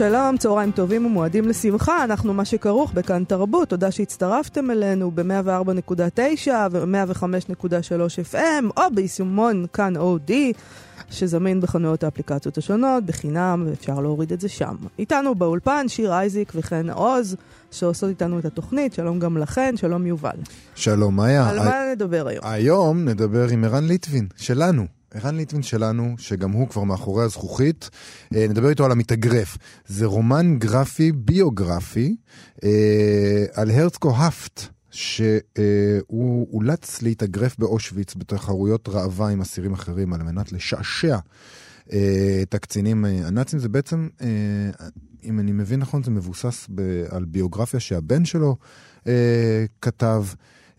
שלום, צהריים טובים ומועדים לשמחה, אנחנו מה שכרוך בכאן תרבות, תודה שהצטרפתם אלינו ב-104.9 ו-105.3 FM או ביישומון כאן אודי, שזמין בחנויות האפליקציות השונות, בחינם, ואפשר להוריד את זה שם. איתנו באולפן שיר אייזיק וחן עוז, שעושות איתנו את התוכנית, שלום גם לכן, שלום יובל. שלום מאיה. על מה נדבר היום? היום נדבר עם ערן ליטבין, שלנו. ערן ליטבין שלנו, שגם הוא כבר מאחורי הזכוכית, אה, נדבר איתו על המתאגרף. זה רומן גרפי ביוגרפי אה, על הרצקו האפט, שהוא אולץ להתאגרף באושוויץ בתחרויות ראווה עם אסירים אחרים על מנת לשעשע אה, את הקצינים הנאצים. זה בעצם, אם אני מבין נכון, זה מבוסס על ביוגרפיה שהבן שלו כתב.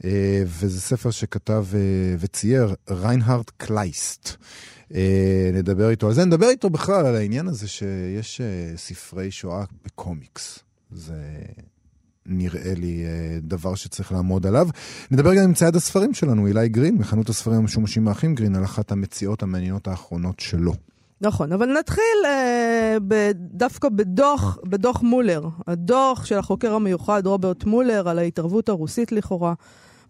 אה, וזה ספר שכתב אה, וצייר ריינהרד קלייסט. אה, נדבר איתו על זה, נדבר איתו בכלל על העניין הזה שיש ספרי שואה בקומיקס. זה נראה לי דבר שצריך לעמוד עליו. נדבר גם עם צייד הספרים שלנו, אילי גרין, מחנות הספרים המשומשים האחים גרין, על אחת המציאות המעניינות האחרונות שלו. נכון, אבל נתחיל אה, ב, דווקא בדוח, בדוח מולר, הדוח של החוקר המיוחד רוברט מולר על ההתערבות הרוסית לכאורה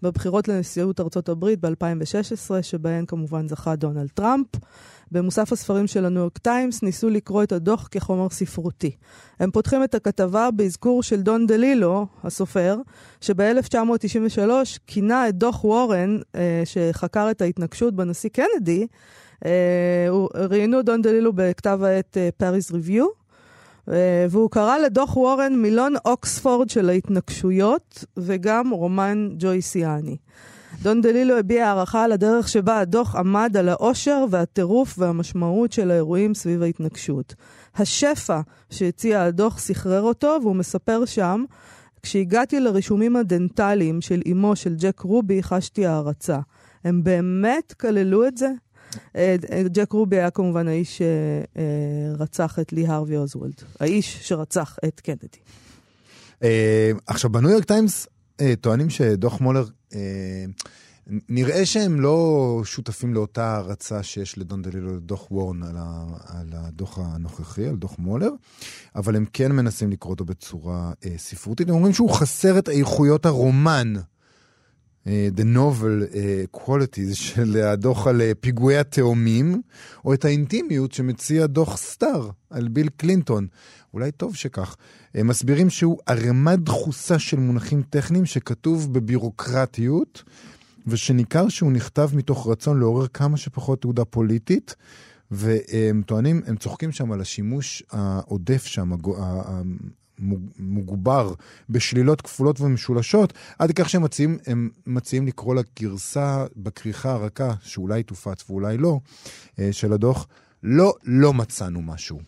בבחירות לנשיאות ארצות הברית ב-2016, שבהן כמובן זכה דונלד טראמפ. במוסף הספרים של הניו יורק טיימס ניסו לקרוא את הדוח כחומר ספרותי. הם פותחים את הכתבה באזכור של דון דלילו, הסופר, שב-1993 כינה את דוח וורן, אה, שחקר את ההתנקשות בנשיא קנדי, אה, ראיינו דון דלילו בכתב העת פאריס אה, ריוויו, והוא קרא לדוח וורן מילון אוקספורד של ההתנגשויות, וגם רומן ג'ויסיאני. דון דלילו הביע הערכה על הדרך שבה הדוח עמד על העושר והטירוף והמשמעות של האירועים סביב ההתנגשות. השפע שהציע הדוח סחרר אותו, והוא מספר שם, כשהגעתי לרישומים הדנטליים של אמו של ג'ק רובי, חשתי הערצה. הם באמת כללו את זה? אה, ג'ק רובי היה כמובן האיש שרצח את לי הרווי אוזוולד, האיש שרצח את קנדי. אה, עכשיו, בניו יורק טיימס אה, טוענים שדוח מולר, נראה שהם לא שותפים לאותה הערצה שיש לדון דלילו לדוח וורן על הדוח הנוכחי, על דוח מולר, אבל הם כן מנסים לקרוא אותו בצורה ספרותית. הם אומרים שהוא חסר את איכויות הרומן. אה, The Novel uh, Qualities של הדוח על פיגועי התאומים, או את האינטימיות שמציע דוח סטאר על ביל קלינטון. אולי טוב שכך. הם מסבירים שהוא ערימה דחוסה של מונחים טכניים שכתוב בבירוקרטיות, ושניכר שהוא נכתב מתוך רצון לעורר כמה שפחות תעודה פוליטית. והם טוענים, הם צוחקים שם על השימוש העודף שם, מוגבר בשלילות כפולות ומשולשות, עד כך שהם מציעים, הם מציעים לקרוא לגרסה בכריכה הרכה, שאולי תופץ ואולי לא, אה, של הדוח, לא, לא מצאנו משהו.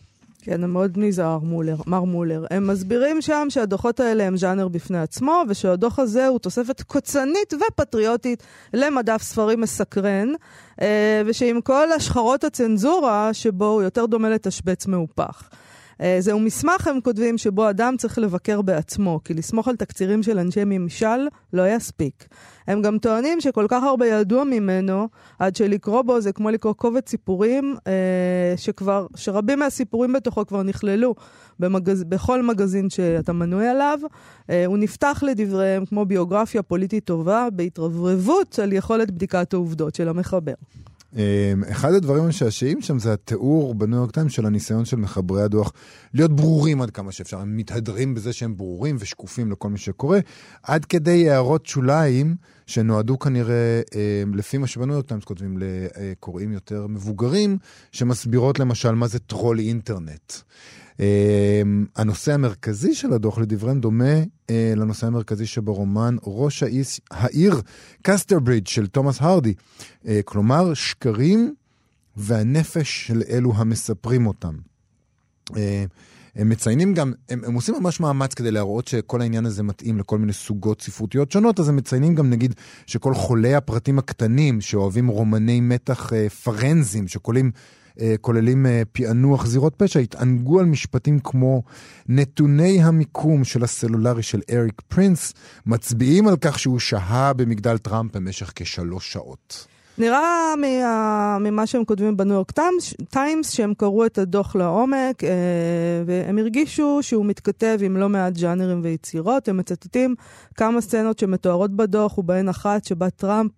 כן, הם מאוד נזהר, מולר, מר מולר. הם מסבירים שם שהדוחות האלה הם ז'אנר בפני עצמו, ושהדוח הזה הוא תוספת קוצנית ופטריוטית למדף ספרים מסקרן, אה, ושעם כל השחרות הצנזורה שבו הוא יותר דומה לתשבץ מהופך. אה, זהו מסמך, הם כותבים, שבו אדם צריך לבקר בעצמו, כי לסמוך על תקצירים של אנשי ממשל לא יספיק. הם גם טוענים שכל כך הרבה ידוע ממנו, עד שלקרוא בו זה כמו לקרוא קובץ סיפורים, אה, שכבר, שרבים מהסיפורים בתוכו כבר נכללו במגז, בכל מגזין שאתה מנוי עליו. אה, הוא נפתח לדבריהם כמו ביוגרפיה פוליטית טובה, בהתרברבות על יכולת בדיקת העובדות של המחבר. אמ, אחד הדברים המשעשעים שם זה התיאור בניו יורק טיימס של הניסיון של מחברי הדוח להיות ברורים עד כמה שאפשר. הם מתהדרים בזה שהם ברורים ושקופים לכל מי שקורא, עד כדי הערות שוליים שנועדו כנראה, אמ, לפי מה שבניו יורק טיימס כותבים, לקוראים יותר מבוגרים, שמסבירות למשל מה זה טרול אינטרנט. אמ, הנושא המרכזי של הדוח לדבריהם דומה אה, לנושא המרכזי שברומן ראש האיס, העיר קסטרברידג' של תומאס הרדי. אה, כלומר, שקרים והנפש של אלו המספרים אותם. אה, הם מציינים גם, הם, הם עושים ממש מאמץ כדי להראות שכל העניין הזה מתאים לכל מיני סוגות ספרותיות שונות, אז הם מציינים גם נגיד שכל חולי הפרטים הקטנים שאוהבים רומני מתח אה, פרנזיים, שכוללים... אה, כוללים אה, פענוח זירות פשע, התענגו על משפטים כמו נתוני המיקום של הסלולרי של אריק פרינס, מצביעים על כך שהוא שהה במגדל טראמפ במשך כשלוש שעות. נראה מה, ממה שהם כותבים בניו יורק טיימס, שהם קראו את הדוח לעומק, אה, והם הרגישו שהוא מתכתב עם לא מעט ג'אנרים ויצירות. הם מצטטים כמה סצנות שמתוארות בדוח, ובהן אחת שבה טראמפ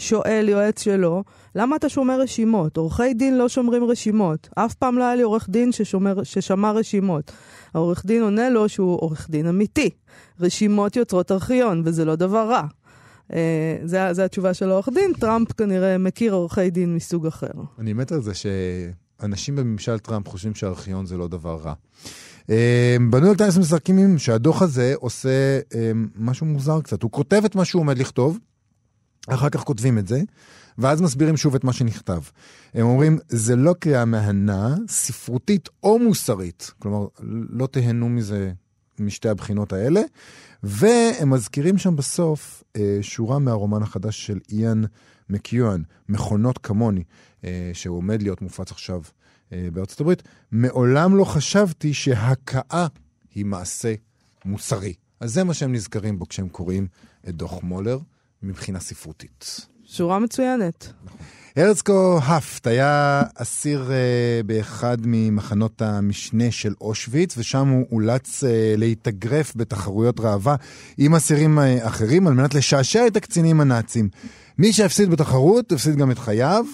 שואל יועץ שלו, למה אתה שומר רשימות? עורכי דין לא שומרים רשימות. אף פעם לא היה לי עורך דין ששומר, ששמר רשימות. העורך דין עונה לו שהוא עורך דין אמיתי. רשימות יוצרות ארכיון, וזה לא דבר רע. אה, זה התשובה של העורך דין, טראמפ כנראה מכיר עורכי דין מסוג אחר. אני מת על זה שאנשים בממשל טראמפ חושבים שארכיון זה לא דבר רע. אה, בניו יורק טיימס מבקרים שהדוח הזה עושה אה, משהו מוזר קצת. הוא כותב את מה שהוא עומד לכתוב, אחר כך כותבים את זה, ואז מסבירים שוב את מה שנכתב. הם אומרים, זה לא קריאה מהנה, ספרותית או מוסרית. כלומר, לא תהנו מזה משתי הבחינות האלה. והם מזכירים שם בסוף אה, שורה מהרומן החדש של איאן מקיואן, מכונות כמוני, אה, שהוא עומד להיות מופץ עכשיו אה, בארצות הברית. מעולם לא חשבתי שהכאה היא מעשה מוסרי. אז זה מה שהם נזכרים בו כשהם קוראים את דוח מולר מבחינה ספרותית. שורה מצוינת. הרצקו האפט היה אסיר uh, באחד ממחנות המשנה של אושוויץ, ושם הוא אולץ uh, להתאגרף בתחרויות ראווה עם אסירים uh, אחרים על מנת לשעשע את הקצינים הנאצים. מי שהפסיד בתחרות, הפסיד גם את חייו.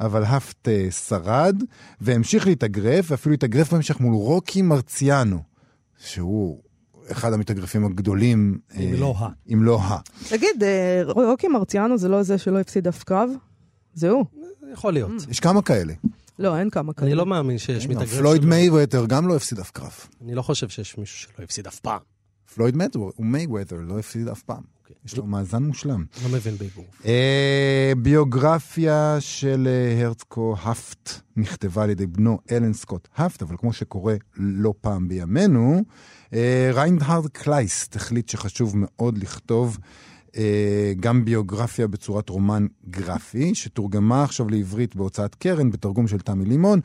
אבל האפט uh, שרד והמשיך להתאגרף, ואפילו התאגרף בהמשך מול רוקי מרציאנו, שהוא אחד המתאגרפים הגדולים. אם לא ה. אם לא ה. תגיד, רוקי מרציאנו זה לא זה שלא הפסיד אף קרב? זהו. יכול להיות. יש כמה כאלה. לא, אין כמה כאלה. אני לא מאמין שיש מתאגרף פלויד מייווטר גם לא הפסיד אף קרב. אני לא חושב שיש מישהו שלא הפסיד אף פעם. פלויד מייווטר לא הפסיד אף פעם. אוקיי. יש לו מאזן מושלם. לא מבין באגרוף. אה, ביוגרפיה של אה, הרצקו האפט נכתבה על ידי בנו אלן סקוט האפט, אבל כמו שקורה לא פעם בימינו, אה, ריינהרד קלייסט החליט שחשוב מאוד לכתוב גם ביוגרפיה בצורת רומן גרפי, שתורגמה עכשיו לעברית בהוצאת קורן, בתרגום של תמי לימון.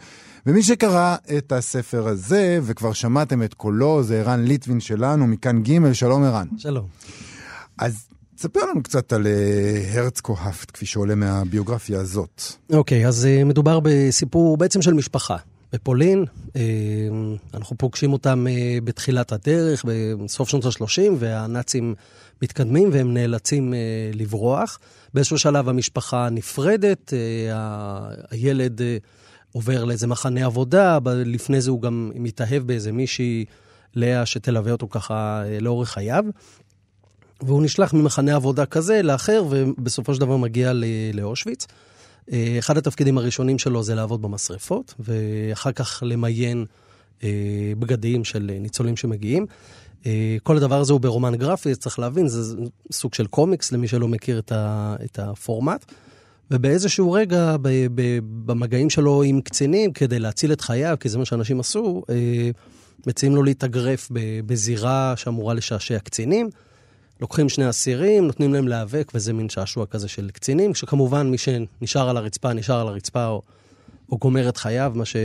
ומי שקרא את הספר הזה, וכבר שמעתם את קולו, זה ערן ליטבין שלנו, מכאן ג', שלום ערן. שלום. אז תספר לנו קצת על אה, הרץ כהפט, כפי שעולה מהביוגרפיה הזאת. אוקיי, okay, אז uh, מדובר בסיפור בעצם של משפחה. בפולין, אנחנו פוגשים אותם בתחילת הדרך, בסוף שנות ה-30, והנאצים מתקדמים והם נאלצים אה, לברוח. באיזשהו שלב המשפחה נפרדת, אה, הילד אה, עובר לאיזה מחנה עבודה, לפני זה הוא גם מתאהב באיזה מישהי, לאה, שתלווה אותו ככה לאורך חייו. והוא נשלח ממחנה עבודה כזה לאחר, ובסופו של דבר מגיע לאושוויץ. אחד התפקידים הראשונים שלו זה לעבוד במשרפות, ואחר כך למיין בגדים של ניצולים שמגיעים. אה, כל הדבר הזה הוא ברומן גרפי, צריך להבין, זה סוג של קומיקס למי שלא מכיר את, הפורמט. ובאיזשהו רגע, במגעים שלו עם קצינים, כדי להציל את חייו, כי זה מה שאנשים עשו, אה, מציעים לו להתאגרף בזירה שאמורה לשעשע קצינים. לוקחים שני אסירים, נותנים להם להיאבק, וזה מין שעשוע כזה של קצינים, כשכמובן מי שנשאר על הרצפה, נשאר על הרצפה או, או גומר את חייו, מה ש...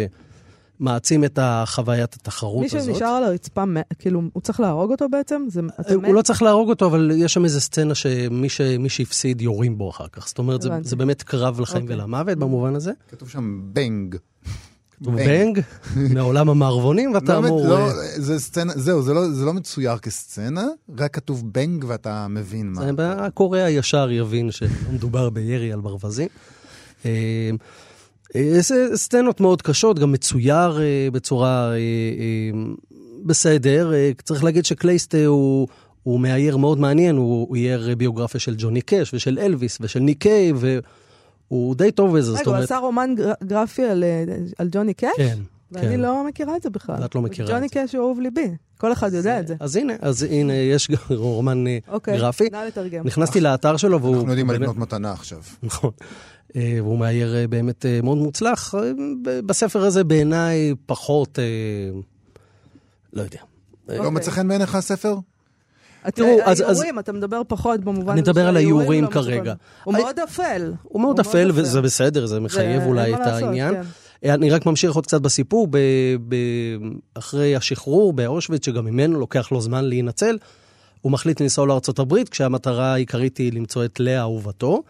מעצים את חוויית התחרות מי הזאת. מי שנשאר על הרצפה, כאילו, הוא צריך להרוג אותו בעצם? זה, הוא מת? לא צריך להרוג אותו, אבל יש שם איזה סצנה שמי ש, שהפסיד יורים בו אחר כך. זאת אומרת, זה, זה באמת קרב לחיים okay. אוקיי. ולמוות במובן הזה. כתוב שם בנג. בנג, מעולם המערבונים, ואתה לא, אמור... לא, זה סצנה, זהו, זה לא, זה לא מצויר כסצנה, רק כתוב בנג ואתה מבין מה. הקורא הישר יבין שמדובר בירי על ברווזים. אה, אה, סצנות מאוד קשות, גם מצויר אה, בצורה אה, בסדר. צריך להגיד שקלייסט הוא... הוא מאייר מאוד מעניין, הוא אייר ביוגרפיה של ג'וני קאש ושל אלוויס ושל ניק קיי, והוא די טוב בזה, זאת אומרת... רגע, הוא עשה רומן גרפי על, על ג'וני קאש? כן, ואני כן. לא מכירה את זה בכלל. את לא מכירה את זה. ג'וני קאש הוא אהוב ליבי, כל אחד יודע את זה. אז הנה, אז הנה, יש רומן אוקיי, גרפי. נא לתרגם. נכנסתי לאתר שלו והוא... אנחנו יודעים מה לבנות מתנה עכשיו. נכון. אה, והוא מאייר אה, באמת אה, מאוד מוצלח. בספר הזה בעיניי פחות, לא יודע. לא. מצא חן בעיניך הספר? תראו, אז- האיורים, אתה מדבר פחות במובן... אני מדבר על האיורים. כרגע. הוא מאוד אפל. הוא מאוד אפל, וזה בסדר, זה מחייב אולי את העניין. כן. אני רק ממשיך עוד קצת בסיפור, ב, ב, אחרי השחרור באושוויץ, שגם ממנו לוקח לו זמן להינצל, הוא מחליט לנסוע לארה"ב, כשהמטרה העיקרית היא למצוא את לאה אהובתו,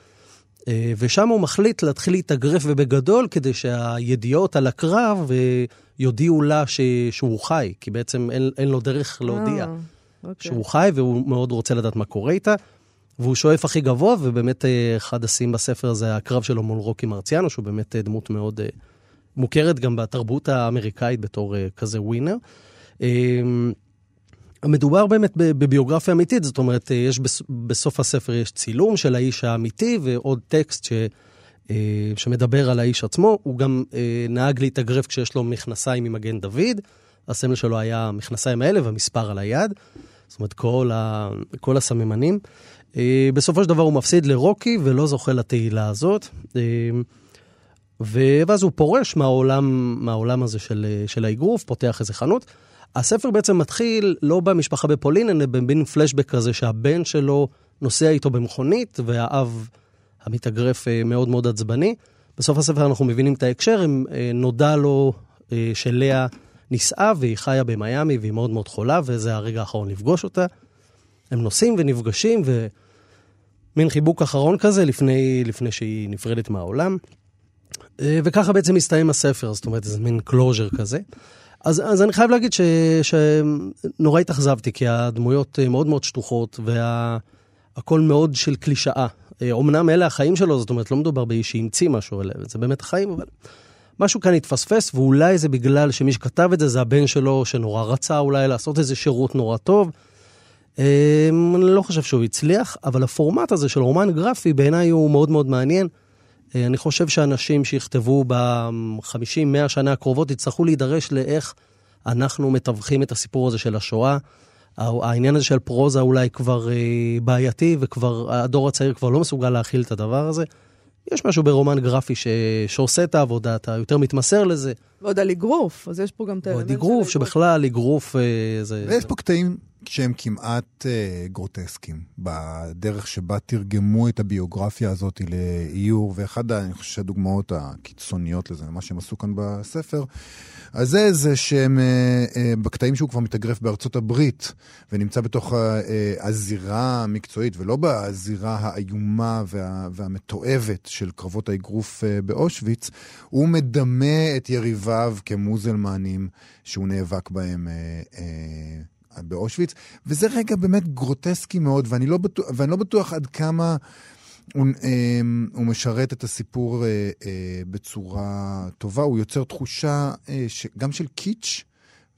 אה, ושם הוא מחליט להתחיל להתאגרף ובגדול, כדי שהידיעות על הקרב אה, יודיעו לה ש, שהוא חי, כי בעצם אין, אין לו דרך להודיע. אה, אוקיי. שהוא חי והוא מאוד רוצה לדעת מה קורה איתה. והוא שואף הכי גבוה, ובאמת אה, אחד השיאים בספר זה הקרב שלו מול רוקי מרציאנו, שהוא באמת אה, דמות מאוד אה, מוכרת גם בתרבות האמריקאית בתור כזה ווינר. מדובר באמת בביוגרפיה אמיתית, זאת אומרת, יש בס- בסוף הספר יש צילום של האיש האמיתי ועוד טקסט ש, שמדבר על האיש עצמו. הוא גם נהג להתאגרף כשיש לו מכנסיים ממגן דוד, הסמל שלו היה המכנסיים האלה והמספר על היד. זאת אומרת, כל, ה, כל הסממנים. אה, בסופו של דבר הוא מפסיד לרוקי ולא זוכה לתהילה הזאת. אה, ואז הוא פורש מהעולם, מהעולם הזה של, אה, של האגרוף, פותח איזה חנות. הספר בעצם מתחיל לא במשפחה בפולין, אלא במין פלשבק כזה שהבן שלו נוסע איתו במכונית, והאב המתאגרף מאוד מאוד עצבני. בסוף הספר אנחנו מבינים את ההקשר, נודע לו אה, שלאה נישאה והיא חיה במיאמי והיא מאוד מאוד חולה, וזה הרגע האחרון לפגוש אותה. הם נוסעים ונפגשים, ומין חיבוק אחרון כזה לפני, לפני שהיא נפרדת מהעולם. אה, וככה בעצם מסתיים הספר, זאת אומרת, זה מין closure כזה. אז, אז אני חייב להגיד ש, שנורא התאכזבתי, כי הדמויות אה, מאוד מאוד שטוחות, והכל מאוד של קלישאה. אה, אומנם אלה החיים שלו, זאת אומרת, לא מדובר באיש שהמציא משהו, אלא זה באמת החיים, אבל משהו כאן התפספס, ואולי זה בגלל שמי שכתב את זה זה הבן שלו, שנורא רצה אולי לעשות איזה שירות נורא טוב. אה, אני לא חושב שהוא הצליח, אבל הפורמט הזה של רומן גרפי בעיניי הוא מאוד מאוד מעניין. אה, אני חושב שאנשים שיכתבו ב-50-100 שנה הקרובות יצטרכו להידרש לאיך אנחנו מתווכים את הסיפור הזה של השואה. העניין הזה של פרוזה אולי כבר אה, בעייתי, וכבר הדור הצעיר כבר לא מסוגל להכיל את הדבר הזה. יש משהו ברומן גרפי ש... שעושה את העבודה, אתה יותר מתמסר לזה. ועוד על אגרוף, אז יש פה גם את האלמנט ועוד אגרוף, של שבכלל אגרוף אה, זה... ויש פה קטעים שהם כמעט אה, גרוטסקיים, בדרך שבה תרגמו את הביוגרפיה הזאת לאיור, ואחד, אני חושב, הדוגמאות הקיצוניות לזה, מה שהם עשו כאן בספר, אז זה זה שהם, אה, אה, בקטעים שהוא כבר מתאגרף בארצות הברית, ונמצא בתוך ה- אה, הזירה המקצועית, ולא בזירה האיומה וה, והמתועבת של קרבות האגרוף אה, באושוויץ, הוא מדמה את יריביו כמוזלמנים שהוא נאבק בהם. אה, אה, באושוויץ, וזה רגע באמת גרוטסקי מאוד, ואני לא בטוח, ואני לא בטוח עד כמה הוא, אה, הוא משרת את הסיפור אה, אה, בצורה טובה, הוא יוצר תחושה אה, ש, גם של קיץ',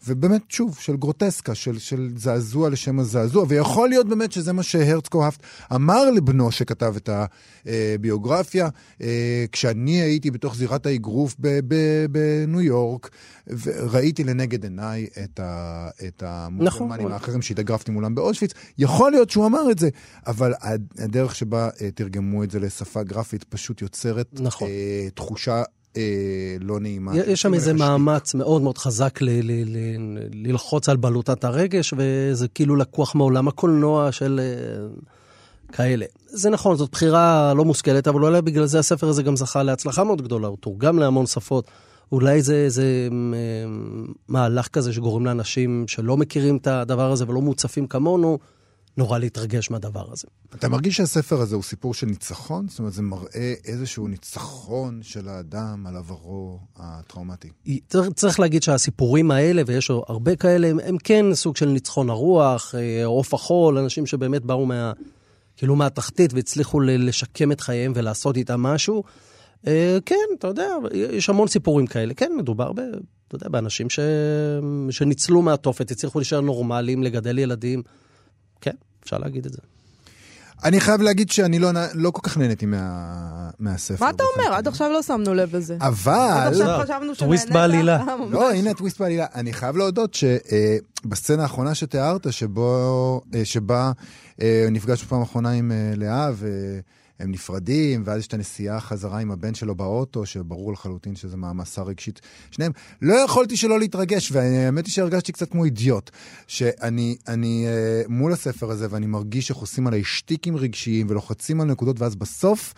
ובאמת, שוב, של גרוטסקה, של, של זעזוע לשם הזעזוע, ויכול להיות באמת שזה מה שהרצקו האפט אמר לבנו שכתב את הביוגרפיה, אה, כשאני הייתי בתוך זירת האגרוף בניו יורק, וראיתי לנגד עיניי את, ה, את המוסלמנים נכון. האחרים שהתאגרפתי מולם באושוויץ, יכול להיות שהוא אמר את זה, אבל הדרך שבה אה, תרגמו את זה לשפה גרפית פשוט יוצרת נכון. אה, תחושה אה, לא נעימה. יש שם איזה. מאמץ מאוד מאוד חזק ל- ל- ל- ללחוץ על בלוטת הרגש, וזה כאילו לקוח מעולם הקולנוע של אה, כאלה. זה נכון, זאת בחירה לא מושכלת, אבל אולי בגלל זה הספר הזה גם זכה להצלחה מאוד גדולה, הוא תורגם להמון שפות. אולי זה איזה אה, מהלך כזה שגורם לאנשים שלא מכירים את הדבר הזה ולא מוצפים כמונו, נורא להתרגש מהדבר הזה. אתה מרגיש שהספר הזה הוא סיפור של ניצחון? זאת אומרת, זה מראה איזשהו ניצחון של האדם על עברו הטראומטי. צריך, צריך להגיד שהסיפורים האלה, ויש הרבה כאלה, הם, הם כן סוג של ניצחון הרוח, אה, עוף החול, אנשים שבאמת באו מה, כאילו מהתחתית והצליחו לשקם את חייהם ולעשות איתם משהו. אה, כן, אתה יודע, יש המון סיפורים כאלה. כן, מדובר ב, אתה יודע, באנשים ש, שניצלו מהתופת, הצליחו להישאר נורמליים, לגדל ילדים. כן, אפשר להגיד את זה. אני חייב להגיד שאני לא, לא כל כך נהניתי מה, מהספר. מה אתה אומר? עד עכשיו לא שמנו לב לזה. עד אבל... עכשיו חשבנו טוויסט. בעלילה. אה. לא, הנה הטוויסט בעלילה. אני חייב להודות שבסצנה האחרונה שתיארת, שבו, אה, שבה אה, נפגש בפעם האחרונה עם אה, לאה, הם נפרדים, ואז יש את הנסיעה חזרה עם הבן שלו באוטו, שברור לחלוטין שזה מעמסה רגשית. שניהם, לא יכולתי שלא להתרגש, והאמת היא שהרגשתי קצת כמו אידיוט, שאני אני, אה, מול הספר הזה, ואני מרגיש איך עושים עליי שטיקים רגשיים ולוחצים על נקודות, ואז בסוף...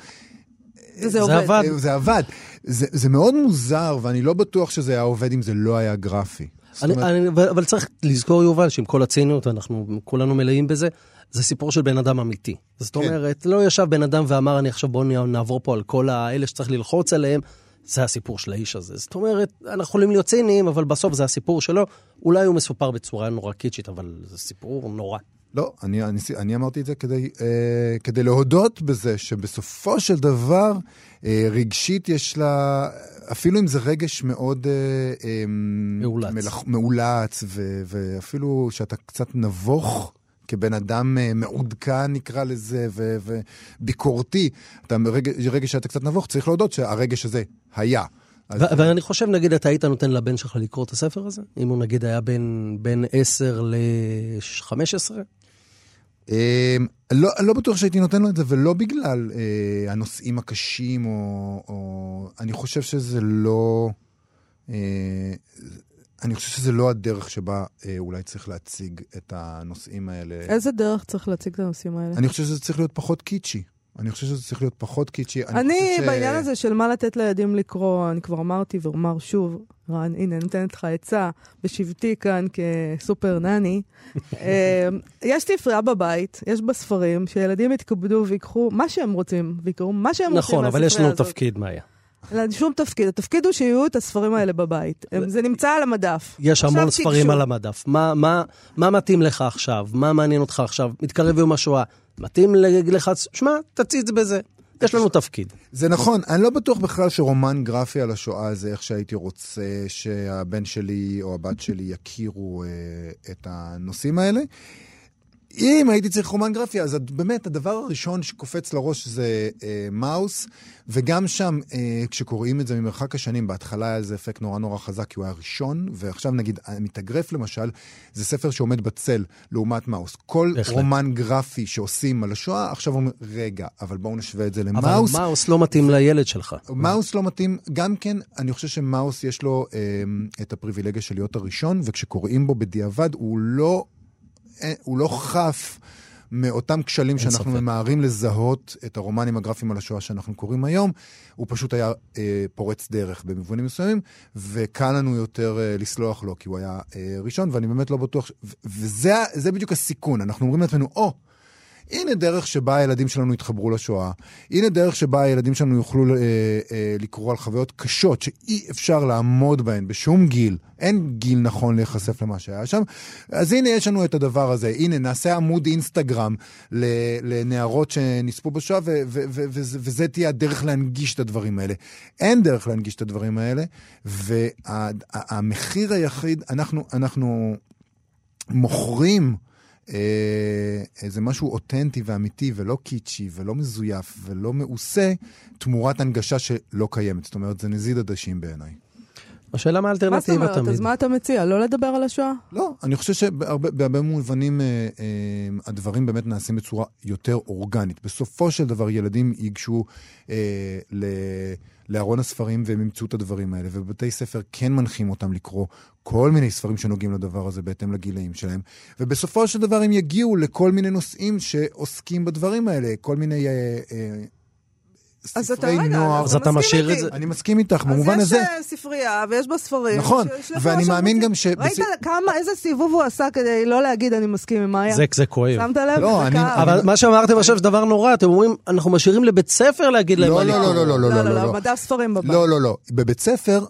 וזה זה עובד. עבד. זה עבד. זה, זה מאוד מוזר, ואני לא בטוח שזה היה עובד אם זה לא היה גרפי. אני, אומרת, אני, אבל צריך לזכור, יובל, שעם כל הציניות, אנחנו כולנו מלאים בזה, זה סיפור של בן אדם אמיתי. זאת כן. אומרת, לא ישב בן אדם ואמר, אני עכשיו בואו נעבור פה על כל האלה שצריך ללחוץ עליהם. זה הסיפור של האיש הזה. זאת אומרת, אנחנו יכולים להיות ציניים, אבל בסוף זה הסיפור שלו. אולי הוא מסופר בצורה נורא קיצ'ית, אבל זה סיפור נורא. לא, אני, אני, אני אמרתי את זה כדי, אה, כדי להודות בזה שבסופו של דבר, אה, רגשית יש לה, אפילו אם זה רגש מאוד... אה, אה, מאולץ. מלח, מאולץ, ו, ואפילו שאתה קצת נבוך. כבן אדם אה, מעודכן נקרא לזה, ו- וביקורתי, אתה רגע, רגע שאתה קצת נבוך, צריך להודות שהרגש הזה היה. אז- ו- ואני חושב, נגיד, אתה היית נותן לבן שלך לקרוא את הספר הזה? אם הוא נגיד היה בין, בין 10 ל-15? אה, לא, לא בטוח שהייתי נותן לו את זה, ולא בגלל אה, הנושאים הקשים, או, או... אני חושב שזה לא... אה, אני חושב שזה לא הדרך שבה אה, אולי צריך להציג את הנושאים האלה. איזה דרך צריך להציג את הנושאים האלה? אני חושב שזה צריך להיות פחות קיצ'י. אני חושב שזה צריך להיות פחות קיצ'י. אני, חושב ש- בעניין הזה של מה לתת לילדים לקרוא, אני כבר אמרתי ואומר שוב, רן, הנה, נותנת לך עצה בשבתי כאן כסופר נני. אה, יש ספרייה בבית, יש בה ספרים, שילדים יתכבדו ויקחו מה שהם רוצים, ויקראו מה שהם רוצים נכון, אבל יש מהספרייה לנו הזאת. תפקיד, מאיה. אין שום תפקיד. התפקיד הוא שיהיו את הספרים האלה בבית. זה נמצא על המדף. יש המון ספרים. על המדף. מה, מה, מה מתאים לך עכשיו? מה מעניין אותך עכשיו? מתקרב יום השואה. מתאים לך? שמע, תציץ בזה. יש לנו תפקיד. זה נכון, אני לא בטוח בכלל שרומן גרפי על השואה זה איך שהייתי רוצה שהבן שלי או הבת שלי יכירו אה, את הנושאים האלה. אם הייתי צריך רומן גרפי, אז באמת הדבר הראשון שקופץ לראש זה אה, מאוס, וגם שם, אה, כשקוראים את זה ממרחק השנים, בהתחלה היה איזה אפקט נורא נורא חזק, כי הוא היה ראשון, ועכשיו נגיד, מתאגרף למשל, זה ספר שעומד בצל לעומת מאוס. כל בהחלט. רומן גרפי שעושים על השואה, עכשיו אומרים, רגע, אבל בואו נשווה את זה אבל למאוס. מאוס לא מתאים לילד שלך. מאוס לא מתאים, גם כן, אני חושב שמאוס יש לו אה, את הפריבילגיה של להיות הראשון, וכשקוראים בו בדיעבד, הוא לא, אה, הוא לא חף מאותם כשלים שאנחנו ספק. ממהרים לזהות את הרומנים הגרפיים על השואה שאנחנו קוראים היום. הוא פשוט היה אה, פורץ דרך במובנים מסוימים, וקל לנו יותר אה, לסלוח לו, כי הוא היה אה, ראשון, ואני באמת לא בטוח, ש... וזה בדיוק הסיכון, אנחנו אומרים לעצמנו, או, oh, הנה דרך שבה הילדים שלנו יתחברו לשואה. הנה דרך שבה הילדים שלנו יוכלו אה, אה, לקרוא על חוויות קשות שאי אפשר לעמוד בהן בשום גיל. אין גיל נכון להיחשף למה שהיה שם. אז הנה יש לנו את הדבר הזה. הנה, נעשה עמוד אינסטגרם לנערות שנספו בשואה, ו- ו- ו- וזה, וזה תהיה הדרך להנגיש את הדברים האלה. אין דרך להנגיש את הדברים האלה, והמחיר היחיד, אנחנו, אנחנו מוכרים... אה, איזה משהו אותנטי ואמיתי ולא קיצ'י ולא מזויף ולא מעושה, תמורת הנגשה שלא קיימת. זאת אומרת, זה נזיד עדשים בעיניי. השאלה מה מה זאת האלטרנטיבה אומרת? תמיד. אז מה אתה מציע? לא לדבר על השואה? לא, אני חושב שבהרבה בהרבה מובנים אה, אה, הדברים באמת נעשים בצורה יותר אורגנית. בסופו של דבר ילדים ייגשו אה, ל... לארון הספרים והם ימצאו את הדברים האלה, ובבתי ספר כן מנחים אותם לקרוא כל מיני ספרים שנוגעים לדבר הזה בהתאם לגילאים שלהם, ובסופו של דבר הם יגיעו לכל מיני נושאים שעוסקים בדברים האלה, כל מיני אה, אה, ספרי רגע, נוער. אז אתה משאיר. את זה- אני מסכים איתך, במובן הזה. אז יש אה, ספרייה ויש בה ספרים. נכון, ואני מאמין. גם ש- ראית כמה, איזה סיבוב הוא עשה כדי לא להגיד אני מסכים עם מאיה? זה, זה כואב. שמת לב? לא, אני-. אבל מה שאמרתם עכשיו זה דבר נורא, אתם אומרים, אנחנו משאירים לבית ספר להגיד להם לא, מה לא, לקרוא. לא, לא, לא, לא, לא, לא, לא. מדף ספרים בבית. לא, לא, לא. בבית ספר אה,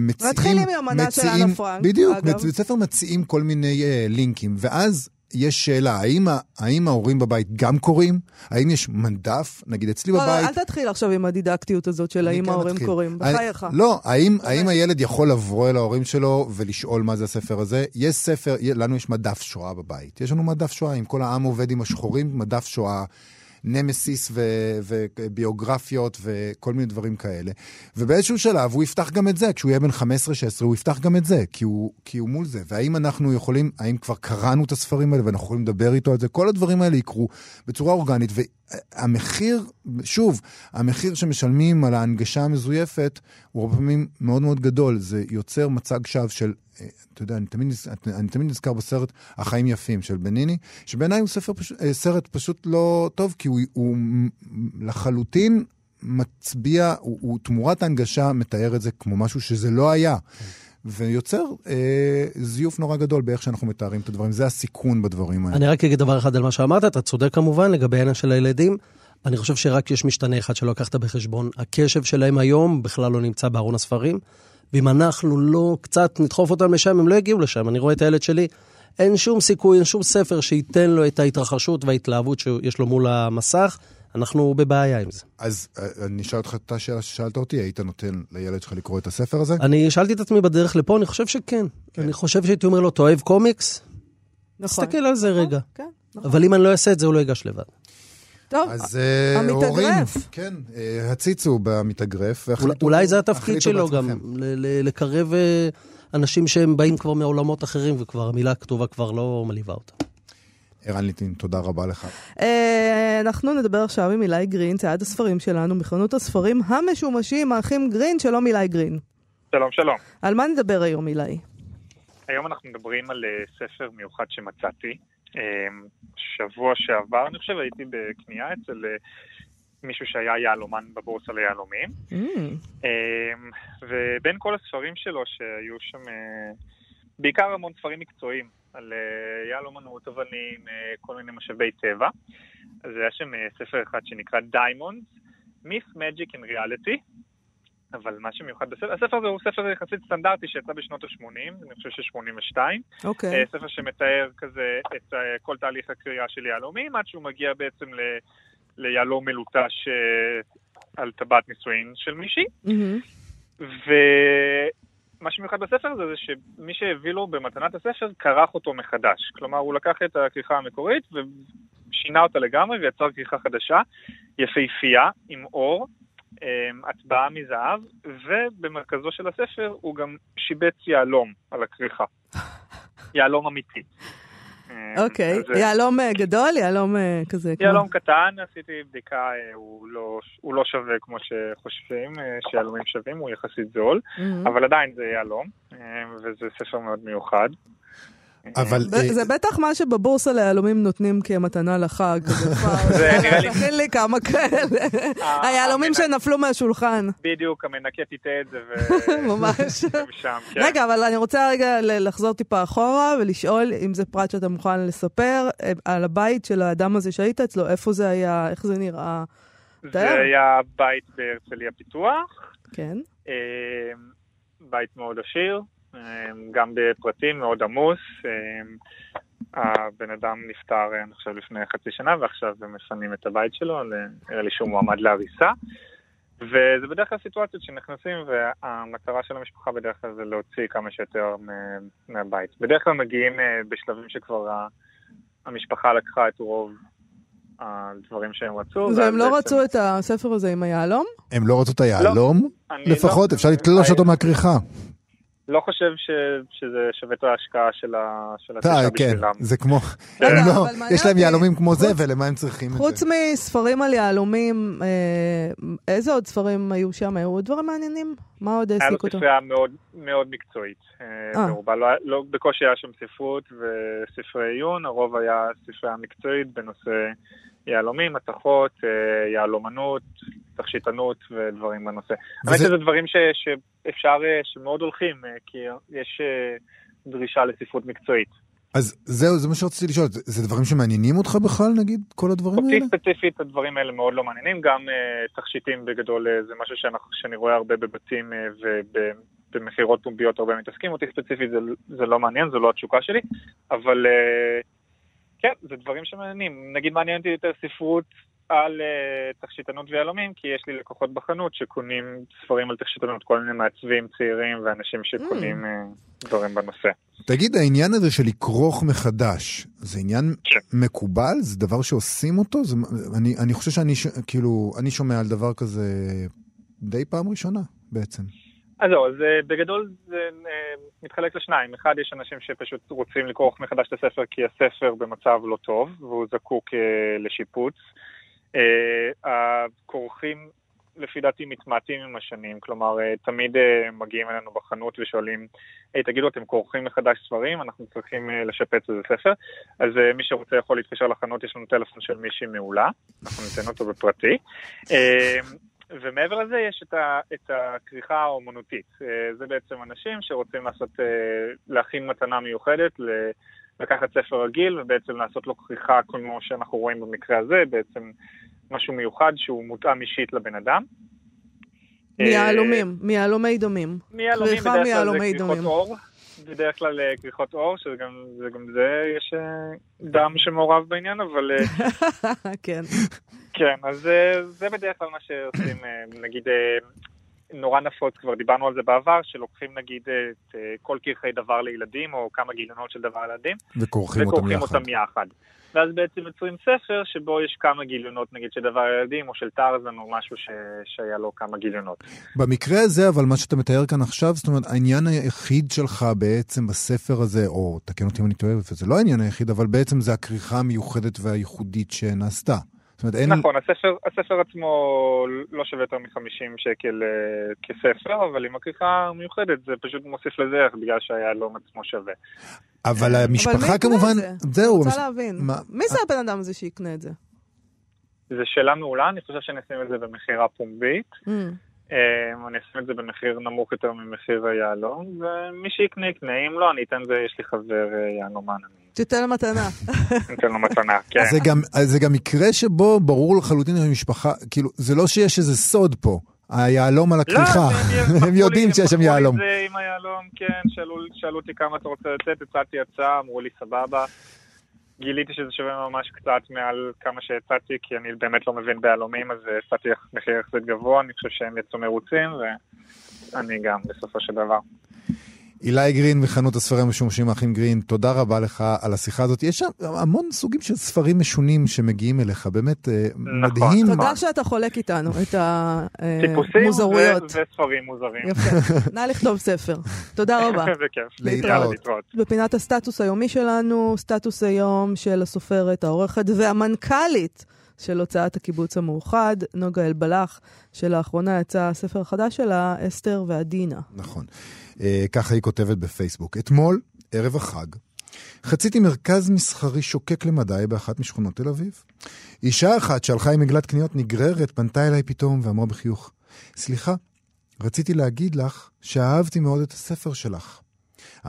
מציעים... מתחילים עם המדע של אנה פרנק, בדיוק, אגב. בבית ספר מציעים כל מיני אה, לינקים, ואז יש שאלה, האם, האם ההורים בבית גם קוראים? האם יש מדף? נגיד אצלי לא, לא, בבית... אל תתחיל עכשיו עם הדידקטיות הזאת של האם כן ההורים מתחיל. קוראים. בחייך. לא, האם, האם הילד יכול לבוא אל ההורים שלו ולשאול מה זה הספר הזה? יש ספר, לנו יש מדף שואה בבית. יש לנו מדף שואה, אם כל העם עובד עם השחורים, מדף שואה נמסיס וביוגרפיות וכל מיני דברים כאלה. ובאיזשהו שלב הוא יפתח גם את זה, כשהוא יהיה בן 15-16 הוא יפתח גם את זה, כי הוא, כי הוא מול זה. והאם אנחנו יכולים, האם כבר קראנו את הספרים האלה ואנחנו יכולים לדבר איתו על זה? כל הדברים האלה יקרו בצורה אורגנית. והמחיר, שוב, המחיר שמשלמים על ההנגשה המזויפת הוא הרבה פעמים מאוד מאוד גדול. זה יוצר מצג שווא של אתה יודע, אני תמיד, אני תמיד נזכר בסרט החיים יפים של בניני, שבעיניי הוא ספר פש, אה, סרט פשוט לא טוב, כי הוא, הוא לחלוטין מצביע, הוא, הוא תמורת ההנגשה מתאר את זה כמו משהו שזה לא היה. ויוצר אה, זיוף נורא גדול באיך שאנחנו מתארים את הדברים. זה הסיכון בדברים האלה. אני רק אגיד דבר אחד על מה שאמרת, אתה צודק כמובן לגבי העניין של הילדים. אני חושב שרק יש משתנה אחד שלא לקחת בחשבון. הקשב שלהם היום בכלל לא נמצא בארון הספרים. ואם אנחנו לא קצת נדחוף אותם לשם, הם לא יגיעו לשם. אני רואה את הילד שלי, אין שום סיכוי, אין שום ספר שייתן לו את ההתרחשות וההתלהבות שיש לו מול המסך. אנחנו בבעיה עם זה. אז אה, אני אשאל אותך את השאלה ששאלת אותי, היית נותן לילד שלך לקרוא את הספר הזה? אני שאלתי את עצמי בדרך לפה, אני חושב שכן. כן. אני חושב שהייתי אומר לו, אתה אוהב קומיקס? נכון. תסתכל על זה נכון, רגע. כן, נכון. אבל אם אני לא אעשה את זה, הוא לא ייגש לבד. טוב, אז אה, המתאגרף. הורים, כן, אה, הציצו במתאגרף. אולי זה התפקיד שלו גם, לקרב אה, אנשים שהם באים כבר מעולמות אחרים, וכבר המילה הכתובה כבר לא מלהיבה אותם. ערן ליטין, תודה רבה לך. אנחנו נדבר עכשיו עם אילי גרין, צעד הספרים שלנו, מחנות הספרים המשומשים, האחים גרין, שלום אילי גרין. שלום, שלום. על מה נדבר היום, אילי? היום אנחנו מדברים על ספר מיוחד שמצאתי. שבוע שעבר, אני חושב, הייתי בקנייה אצל אה, מישהו שהיה יהלומן בבורסה ליהלומים. Mm. אמ, ובין כל הספרים שלו שהיו שם, אה, בעיקר המון ספרים מקצועיים, על אה, יהלומנות, אבנים, כל מיני משאבי טבע. אז היה שם ספר אחד שנקרא Diamonds, Myth, Magic and Reality. אבל מה שמיוחד בספר, הספר הזה הוא ספר יחסית סטנדרטי שיצא בשנות ה-80, אני חושב ש-82. אוקיי. Okay. ספר שמתאר כזה את uh, כל תהליך הקריאה של יהלומים, עד שהוא מגיע בעצם ל, ליהלום מלוטש uh, על טבעת נישואין של מישהי. Mm-hmm. ומה שמיוחד בספר הזה זה שמי שהביא לו במתנת הספר כרך אותו מחדש. כלומר, הוא לקח את הכריכה המקורית ושינה אותה לגמרי ויצר כריכה חדשה, יפהפייה, עם אור. אמ, הטבעה מזהב, ובמרכזו של הספר הוא גם שיבץ יהלום על הכריכה. יהלום אמיתי. אמ, אוקיי, יהלום אה, גדול? יהלום אה, כזה? יהלום קטן, עשיתי בדיקה, אה, לא הוא לא שווה כמו שחושבים שיהלומים שווים, הוא יחסית זול, אבל עדיין זה יהלום, וזה ספר מאוד מיוחד. אבל... זה בטח מה שבבורסה ליהלומים נותנים כמתנה לחג. זה נראה לי... תכין לי כמה כאלה. היהלומים שנפלו מהשולחן. בדיוק, המנקה תטעה את זה ממש. כן. רגע, אבל אני רוצה רגע לחזור טיפה אחורה ולשאול אם זה פרט שאתה מוכן לספר אה, על הבית של האדם הזה שהיית אצלו, איפה זה היה, איך זה נראה. זה היה בית בהרצליה פיתוח. כן. אה, בית מאוד עשיר. אמ, גם בפרטים מאוד עמוס. אמ, הבן אדם נפטר, אני חושב, לפני חצי שנה, ועכשיו הם מפנים את הבית שלו, נראה לי שהוא מועמד להריסה. וזה בדרך כלל סיטואציות שנכנסים, והמטרה של המשפחה בדרך כלל זה להוציא כמה שיותר מהבית. בדרך כלל מגיעים אה, בשלבים שכבר המשפחה לקחה את רוב הדברים שהם רצו. והם לא רצו את הספר הזה עם היהלום? הם לא רצו את היהלום? לא, לפחות, לא, אפשר לתלוש אותו מהכריכה. לא חושב ש, שזה שווה את ההשקעה של, ה, של השישה כן, בשבילם. זה כמו, רגע, לא, יש להם יהלומים כמו זה, ולמה הם צריכים את זה? חוץ מספרים על יהלומים, אה, איזה עוד ספרים היו שם? היו עוד דברים מעניינים? מה עוד העסיק אותו? היה לו ספרייה מאוד, מאוד מקצועית. אה. אה. לא, לא, בקושי היה שם ספרות וספרי עיון, הרוב היה ספרייה מקצועית בנושא יהלומים, מתכות, אה, יהלומנות, תכשיטנות ודברים בנושא. האמת שזה דברים ש, שאפשר, אה, שמאוד הולכים, אה, כי יש דרישה לספרות מקצועית. אז זהו, זה מה שרציתי לשאול, זה דברים שמעניינים אותך בכלל, נגיד, כל הדברים האלה? אותי ספציפית הדברים האלה מאוד לא מעניינים, גם uh, תכשיטים בגדול uh, זה משהו שאנחנו, שאני רואה הרבה בבתים uh, ובמכירות פומביות הרבה מתעסקים, אותי ספציפית זה, זה לא מעניין, זו לא התשוקה שלי, אבל uh, כן, זה דברים שמעניינים. נגיד מעניין אותי יותר ספרות על uh, תכשיטנות ויהלומים, כי יש לי לקוחות בחנות שקונים ספרים על תכשיטנות, כל מיני מעצבים צעירים ואנשים שקונים mm. uh, דברים בנושא. תגיד, העניין הזה של לכרוך מחדש, זה עניין כן. מקובל? זה דבר שעושים אותו? זה, אני, אני חושב שאני, ש, כאילו, אני שומע על דבר כזה די פעם ראשונה בעצם. אז זהו, אז אה, בגדול זה אה, מתחלק לשניים. אחד, יש אנשים שפשוט רוצים לכרוך מחדש את הספר כי הספר במצב לא טוב והוא זקוק אה, לשיפוץ. הכורכים, לפי דעתי, מתמעטים עם השנים. כלומר, תמיד מגיעים אלינו בחנות ושואלים, היי, תגידו, אתם כורכים מחדש ספרים? אנחנו צריכים לשפץ איזה ספר. אז מי שרוצה יכול להתקשר לחנות, יש לנו טלפון של מישהי מעולה, אנחנו ניתן אותו בפרטי. ומעבר לזה יש את, ה, את הכריכה האומנותית. אה, זה בעצם אנשים שרוצים לעשות, אה, להכין מתנה מיוחדת, לקחת ספר רגיל ובעצם לעשות לו כריכה כמו שאנחנו רואים במקרה הזה, בעצם משהו מיוחד שהוא מותאם אישית לבן אדם. מיהלומים, מיהלומי דומים. מיהלומים, בדרך כלל זה כריכות אור. בדרך כלל אה, כריכות אור, שגם זה, גם זה, יש דם שמעורב בעניין, אבל... כן. כן, אז אה, זה בדרך כלל מה שעושים, אה, נגיד, אה, נורא נפוץ, כבר דיברנו על זה בעבר, שלוקחים נגיד את כל קרחי דבר לילדים, או כמה גיליונות של דבר לילדים, וכורכים אותם. אותם יחד. ואז בעצם יוצרים ספר שבו יש כמה גיליונות, נגיד של דבר ילדים, או של טרזן, או משהו ש... שהיה לו כמה גיליונות. במקרה הזה, אבל מה שאתה מתאר כאן עכשיו, זאת אומרת, העניין היחיד שלך בעצם בספר הזה, או תקן אותי אם אני טועה, וזה לא העניין היחיד, אבל בעצם זה הכריכה המיוחדת והייחודית שנעשתה. אומרת, אין... נכון, הספר, הספר עצמו לא שווה יותר מ-50 שקל uh, כספר, אבל עם הכריכה מיוחדת זה פשוט מוסיף לזה ערך בגלל שהיהלום עצמו שווה. אבל המשפחה כמובן, זהו. אני רוצה להבין, מה... מי זה הבן אדם הזה שיקנה את זה? זו שאלה מעולה, אני חושב שנשים את זה במכירה פומבית. Mm. Um, אני אשים את זה במחיר נמוך יותר ממחיר היהלום, ומי שיקנה יקנה, אם לא, אני אתן זה, יש לי חבר uh, יהלומן. תיתן לו מתנה. ניתן לו מתנה, כן. זה גם, זה גם מקרה שבו ברור לחלוטין המשפחה, כאילו, זה לא שיש איזה סוד פה. היהלום על הכריכה, לא, הם יודעים שיש שם יהלום. הם עם היהלום, כן, שאלו אותי כמה אתה רוצה לצאת, הצעתי הצעה, אמרו לי סבבה. גיליתי שזה שווה ממש קצת מעל כמה שהצעתי, כי אני באמת לא מבין ביהלומים, אז הצעתי מחיר יחסית גבוה, אני חושב שהם יצאו מרוצים, ואני גם, בסופו של דבר. אילי גרין מחנות הספרים המשומשים האחים גרין, תודה רבה לך על השיחה הזאת. יש שם המון סוגים של ספרים משונים שמגיעים אליך, באמת אה, נכון. מדהים. תודה שאתה חולק איתנו את המוזרויות. טיפוסים וספרים מוזרים. יפה, נא לכתוב ספר. תודה רבה. בכיף. להתראות. בפינת הסטטוס היומי שלנו, סטטוס היום של הסופרת, העורכת והמנכ"לית. של הוצאת הקיבוץ המאוחד, נוגה אלבלח, שלאחרונה יצא הספר החדש שלה, אסתר ועדינה. נכון. אה, ככה היא כותבת בפייסבוק. אתמול, ערב החג, חציתי מרכז מסחרי שוקק למדי באחת משכונות תל אביב. אישה אחת שהלכה עם עגלת קניות נגררת פנתה אליי פתאום ואמרה בחיוך, סליחה, רציתי להגיד לך שאהבתי מאוד את הספר שלך.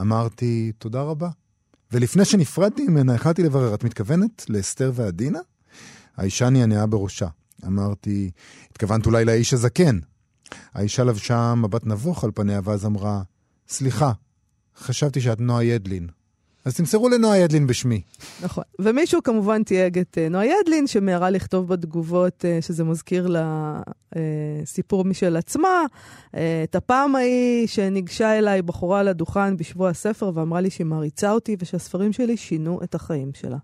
אמרתי, תודה רבה. ולפני שנפרדתי ממנה, החלטתי לברר, את מתכוונת לאסתר ועדינה? האישה נענעה בראשה. אמרתי, התכוונת אולי לאיש הזקן. האישה לבשה מבט נבוך על פניה, ואז אמרה, סליחה, חשבתי שאת נועה ידלין. אז תמסרו לנועה ידלין בשמי. נכון. ומישהו כמובן תייג את uh, נועה ידלין, שמיהרה לכתוב בתגובות uh, שזה מזכיר לה uh, סיפור משל עצמה. את הפעם ההיא שניגשה אליי בחורה על הדוכן בשבוע הספר ואמרה לי שהיא מעריצה אותי ושהספרים שלי שינו את החיים שלה.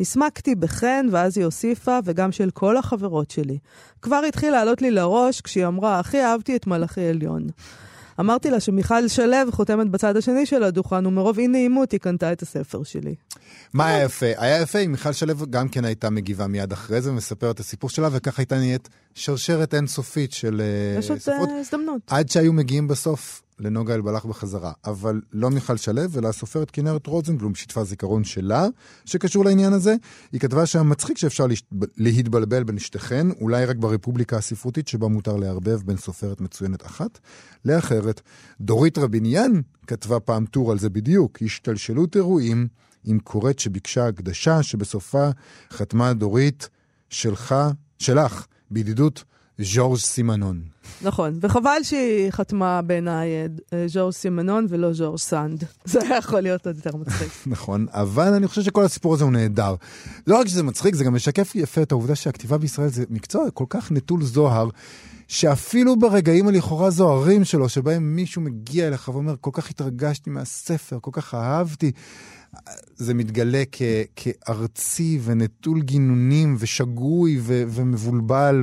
הסמקתי בחן, ואז היא הוסיפה, וגם של כל החברות שלי. כבר התחיל לעלות לי לראש כשהיא אמרה, הכי אהבתי את מלאכי עליון. אמרתי לה שמיכל שלו חותמת בצד השני של הדוכן, ומרוב אי נעימות היא קנתה את הספר שלי. מה היה יפה? היה יפה אם מיכל שלו גם כן הייתה מגיבה מיד אחרי זה ומספרת את הסיפור שלה, וככה הייתה נהיית שרשרת אינסופית של ספרות. יש עוד אה, הזדמנות. עד שהיו מגיעים בסוף לנוגה אלבלח בחזרה. אבל לא מיכל שלו, אלא הסופרת כנרת רוזנבלום שיתפה זיכרון שלה, שקשור לעניין הזה. היא כתבה שם מצחיק שאפשר להתבלבל בין שתיכן, אולי רק ברפובליקה הספרותית שבה מותר לערבב בין סופרת מצוינת אחת לאחרת. דורית רביניאן כתבה פעם טור על זה בדיוק, השתלשלות אירועים עם קוראת שביקשה הקדשה, שבסופה חתמה דורית שלך, שלך, בידידות ז'ורג' סימנון. נכון, וחבל שהיא חתמה בעיניי אה, ז'ור סימנון ולא ז'ור סנד. זה היה יכול להיות עוד יותר מצחיק. נכון, אבל אני חושב שכל הסיפור הזה הוא נהדר. לא רק שזה מצחיק, זה גם משקף יפה את העובדה שהכתיבה בישראל זה מקצוע כל כך נטול זוהר, שאפילו ברגעים הלכאורה זוהרים שלו, שבהם מישהו מגיע אליך ואומר, כל כך התרגשתי מהספר, כל כך אהבתי, זה מתגלה כ- כארצי ונטול גינונים ושגוי ו- ומבולבל,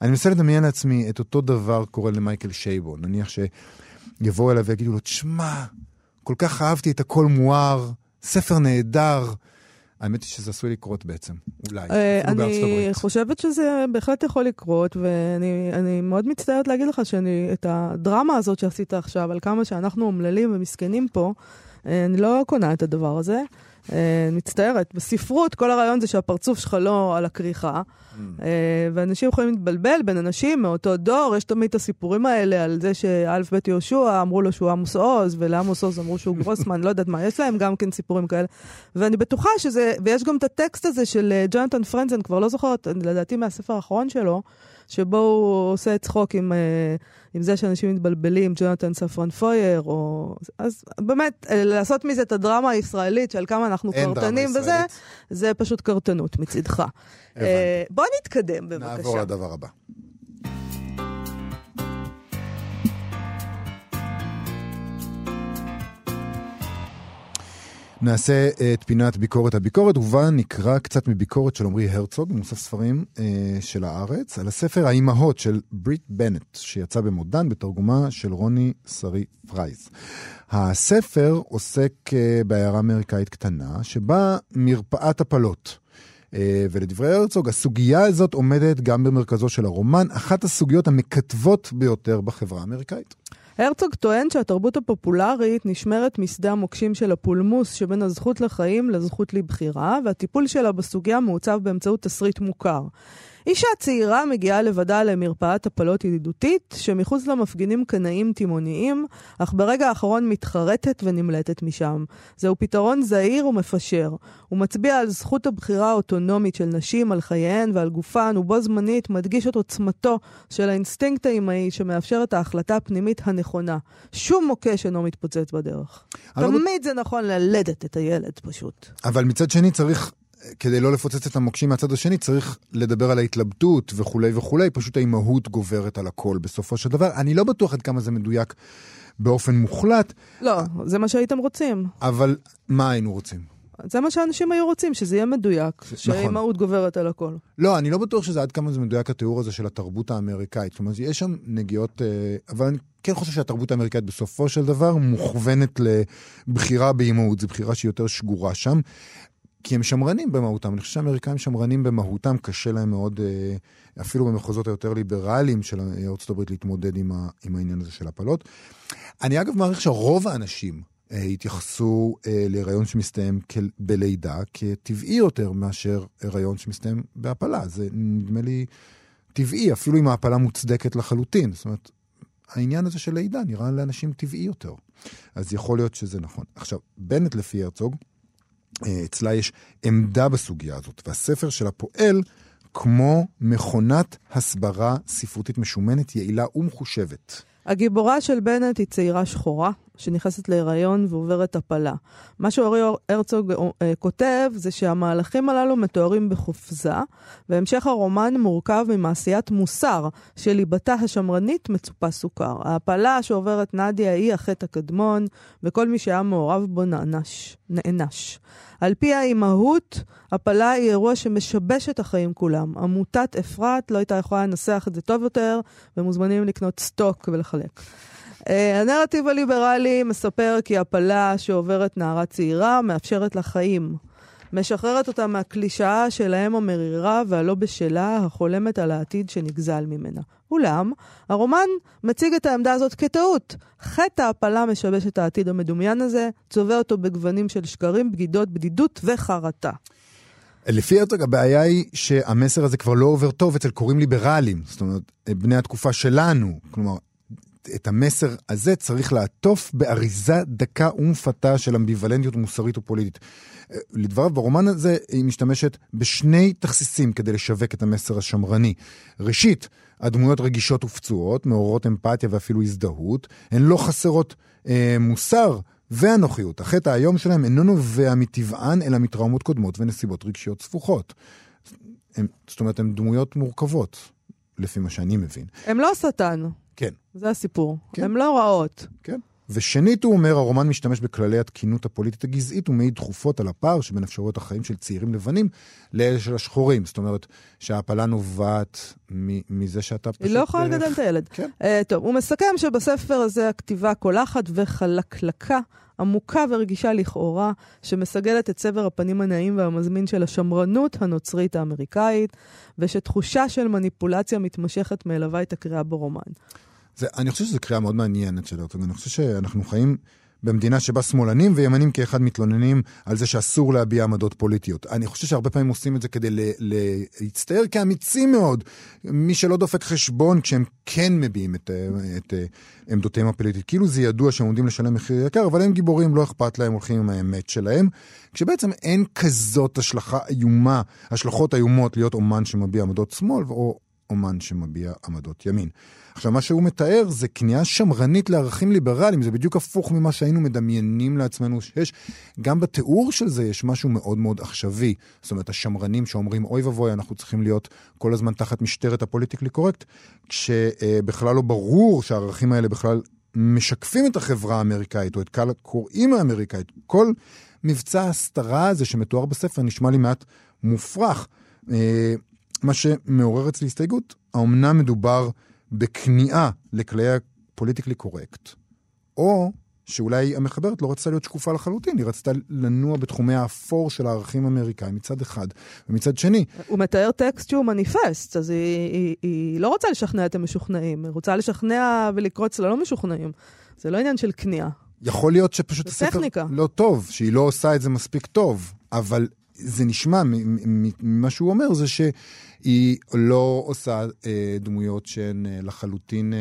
ואני מנסה לדמיין לעצמי את אותו דבר קורה למייקל שייבו. נניח שיבואו אליו ויגידו לו, תשמע, כל כך אהבתי את הכל מואר, ספר נהדר. האמת היא שזה עשוי לקרות בעצם, אולי, אה, אפילו בארצות אני הברית. חושבת שזה בהחלט יכול לקרות, ואני אני מאוד מצטערת להגיד לך שאני, את הדרמה הזאת שעשית עכשיו, על כמה שאנחנו אומללים ומסכנים פה, אה, אני לא קונה את הדבר הזה. אה, מצטערת. בספרות, כל הרעיון זה שהפרצוף שלך לא על הכריכה, אה, ואנשים יכולים להתבלבל בין אנשים מאותו דור. יש תמיד את הסיפורים האלה על זה שאלף בית יהושע אמרו לו שהוא עמוס עוז, ולעמוס עוז אמרו שהוא גרוסמן, לא יודעת מה, יש להם גם כן סיפורים כאלה. ואני בטוחה שזה, ויש גם את הטקסט הזה של אה, ג'ונתן פרנזן, כבר לא זוכרת, לדעתי מהספר האחרון שלו, שבו הוא עושה צחוק עם, אה, עם זה שאנשים מתבלבלים, ג'ונתן ספרן פויר, או... אז באמת, אה, לעשות מזה את הדרמה הישראלית של כמה אנחנו קרטנים וזה. זה פשוט קרטנות מצידך. אה, בוא נתקדם בבקשה. נעבור לדבר הבא. נעשה את פינת ביקורת הביקורת, ובה נקרא קצת מביקורת של עמרי הרצוג, מוסף ספרים אה, של הארץ, על הספר האימהות של ברית בנט, שיצא במודן בתרגומה של רוני שרי פרייז. הספר עוסק אה, בעיירה אמריקאית קטנה, שבה מרפאת הפלות. אה, ולדברי הרצוג, הסוגיה הזאת עומדת גם במרכזו של הרומן, אחת הסוגיות המקטבות ביותר בחברה האמריקאית. הרצוג טוען שהתרבות הפופולרית נשמרת משדה המוקשים של הפולמוס שבין הזכות לחיים לזכות לבחירה, והטיפול שלה בסוגיה מעוצב באמצעות תסריט מוכר. אישה צעירה מגיעה לבדה למרפאת הפלות ידידותית, שמחוץ למפגינים קנאים תימוניים, אך ברגע האחרון מתחרטת ונמלטת משם. זהו פתרון זהיר ומפשר. הוא מצביע על זכות הבחירה האוטונומית של נשים, על חייהן ועל גופן, ובו זמנית מדגיש את עוצמתו של האינסטינקט האימהי שמאפשר את ההחלטה הפנימית הנכונה. שום מוקש אינו מתפוצץ בדרך. תמיד זה נכון ללדת את הילד פשוט. אבל מצד שני צריך, כדי לא לפוצץ את המוקשים מהצד השני, צריך לדבר על ההתלבטות וכולי וכולי, פשוט האימהות גוברת על הכל בסופו של דבר. אני לא בטוח עד כמה זה מדויק באופן מוחלט, לא, זה מה שהייתם רוצים. אבל מה היינו רוצים? זה מה שאנשים היו רוצים, שזה יהיה מדויק, נכון. שהאימהות גוברת על הכל. לא, אני לא בטוח שזה עד כמה זה מדויק התיאור הזה של התרבות האמריקאית. זאת אומרת, יש שם נגיעות, אה, אבל אני כן חושב שהתרבות האמריקאית בסופו של דבר מוכוונת לבחירה באימהות. זו בחירה שהיא יותר שגורה שם, כי הם שמרנים במהותם. אני חושב שהאמריקאים שמרנים במהותם, קשה להם מאוד, אה, אפילו במחוזות היותר ליברליים של הברית, להתמודד עם, ה, עם העניין הזה של הפלות. אני אגב מעריך שרוב האנשים אה, התייחסו אה, להיריון שמסתיים בלידה כטבעי יותר מאשר הריון שמסתיים בהפלה. זה נדמה לי טבעי, אפילו אם ההפלה מוצדקת לחלוטין. זאת אומרת, העניין הזה של לידה נראה לאנשים טבעי יותר. אז יכול להיות שזה נכון. עכשיו, בנט לפי הרצוג, אצלה יש עמדה בסוגיה הזאת, והספר שלה פועל כמו מכונת הסברה ספרותית משומנת, יעילה ומחושבת. הגיבורה של בנט היא צעירה שחורה, שנכנסת להיריון ועוברת הפלה. מה שאורי הרצוג אה, כותב זה שהמהלכים הללו מתוארים בחופזה, והמשך הרומן מורכב ממעשיית מוסר, שליבתה השמרנית מצופה סוכר. ההפלה שעוברת נדיה היא החטא הקדמון, וכל מי שהיה מעורב בו נענש. נענש. על פי האימהות, הפלה היא אירוע שמשבש את החיים כולם. עמותת אפרת לא הייתה יכולה לנסח את זה טוב יותר, ומוזמנים לקנות סטוק ולחלק. Uh, הנרטיב הליברלי מספר כי הפלה שעוברת נערה צעירה מאפשרת לה חיים. משחררת אותה מהקלישאה של האם המרירה והלא בשלה החולמת על העתיד שנגזל ממנה. אולם, הרומן מציג את העמדה הזאת כטעות. חטא ההפלה משבש את העתיד המדומיין הזה, צובע אותו בגוונים של שקרים, בגידות, בדידות וחרטה. לפי הרצוג הבעיה היא שהמסר הזה כבר לא עובר טוב אצל קוראים ליברליים, זאת אומרת, בני התקופה שלנו. כלומר, את המסר הזה צריך לעטוף באריזה דקה ומפתה של אמביוולנטיות מוסרית ופוליטית. לדבריו, ברומן הזה היא משתמשת בשני תכסיסים כדי לשווק את המסר השמרני. ראשית, הדמויות רגישות ופצועות, מעוררות אמפתיה ואפילו הזדהות, הן לא חסרות אה, מוסר ואנוכיות. החטא האיום שלהם אינו נובע מטבען, אלא מטראומות קודמות ונסיבות רגשיות ספוכות. הם, זאת אומרת, הן דמויות מורכבות, לפי מה שאני מבין. הם לא השטן. כן. זה הסיפור. כן. הם לא רעות. כן. ושנית, הוא אומר, הרומן משתמש בכללי התקינות הפוליטית הגזעית ומעיד תכופות על הפער שבין אפשרויות החיים של צעירים לבנים לאלה של השחורים. זאת אומרת, שההפלה נובעת מזה שאתה פשוט... היא לא יכולה לגדל את הילד. כן. Uh, טוב, הוא מסכם שבספר הזה הכתיבה קולחת וחלקלקה. עמוקה ורגישה לכאורה, שמסגלת את צבר הפנים הנעים והמזמין של השמרנות הנוצרית האמריקאית, ושתחושה של מניפולציה מתמשכת מלווה את הקריאה ברומן. זה, אני חושב שזו קריאה מאוד מעניינת של הרצוג. אני חושב שאנחנו חיים במדינה שבה שמאלנים וימנים כאחד מתלוננים על זה שאסור להביע עמדות פוליטיות. אני חושב שהרבה פעמים עושים את זה כדי להצטייר כאמיצים מאוד. מי שלא דופק חשבון כשהם כן מביעים את, את עמדותיהם הפוליטית. כאילו זה ידוע שהם עומדים לשלם מחיר יקר, אבל הם גיבורים, לא אכפת להם, הולכים עם האמת שלהם. כשבעצם אין כזאת השלכה איומה, השלכות איומות להיות אומן שמביע עמדות שמאל, או אומן שמביע עמדות ימין. עכשיו, מה שהוא מתאר זה כניעה שמרנית לערכים ליברליים, זה בדיוק הפוך ממה שהיינו מדמיינים לעצמנו שיש. גם בתיאור של זה יש משהו מאוד מאוד עכשווי. זאת אומרת, השמרנים שאומרים, אוי ואבוי, אנחנו צריכים להיות כל הזמן תחת משטרת הפוליטיקלי קורקט, כשבכלל לא ברור שהערכים האלה בכלל משקפים את החברה האמריקאית, או את קהל הקוראים האמריקאית. כל מבצע ההסתרה הזה שמתואר בספר נשמע לי מעט מופרך. מה שמעורר אצלי הסתייגות, האומנם מדובר בכניעה לכלי הפוליטיקלי קורקט, או שאולי המחברת לא רצתה להיות שקופה לחלוטין, היא רצתה לנוע בתחומי האפור של הערכים האמריקאים מצד אחד, ומצד שני... הוא מתאר טקסט שהוא מניפסט, אז היא, היא, היא לא רוצה לשכנע את המשוכנעים, היא רוצה לשכנע ולקרוץ ללא משוכנעים. זה לא עניין של כניעה. יכול להיות שפשוט הספר טכניקה. לא טוב, שהיא לא עושה את זה מספיק טוב, אבל זה נשמע, ממה שהוא אומר, זה שהיא לא עושה אה, דמויות שהן אה, לחלוטין אה,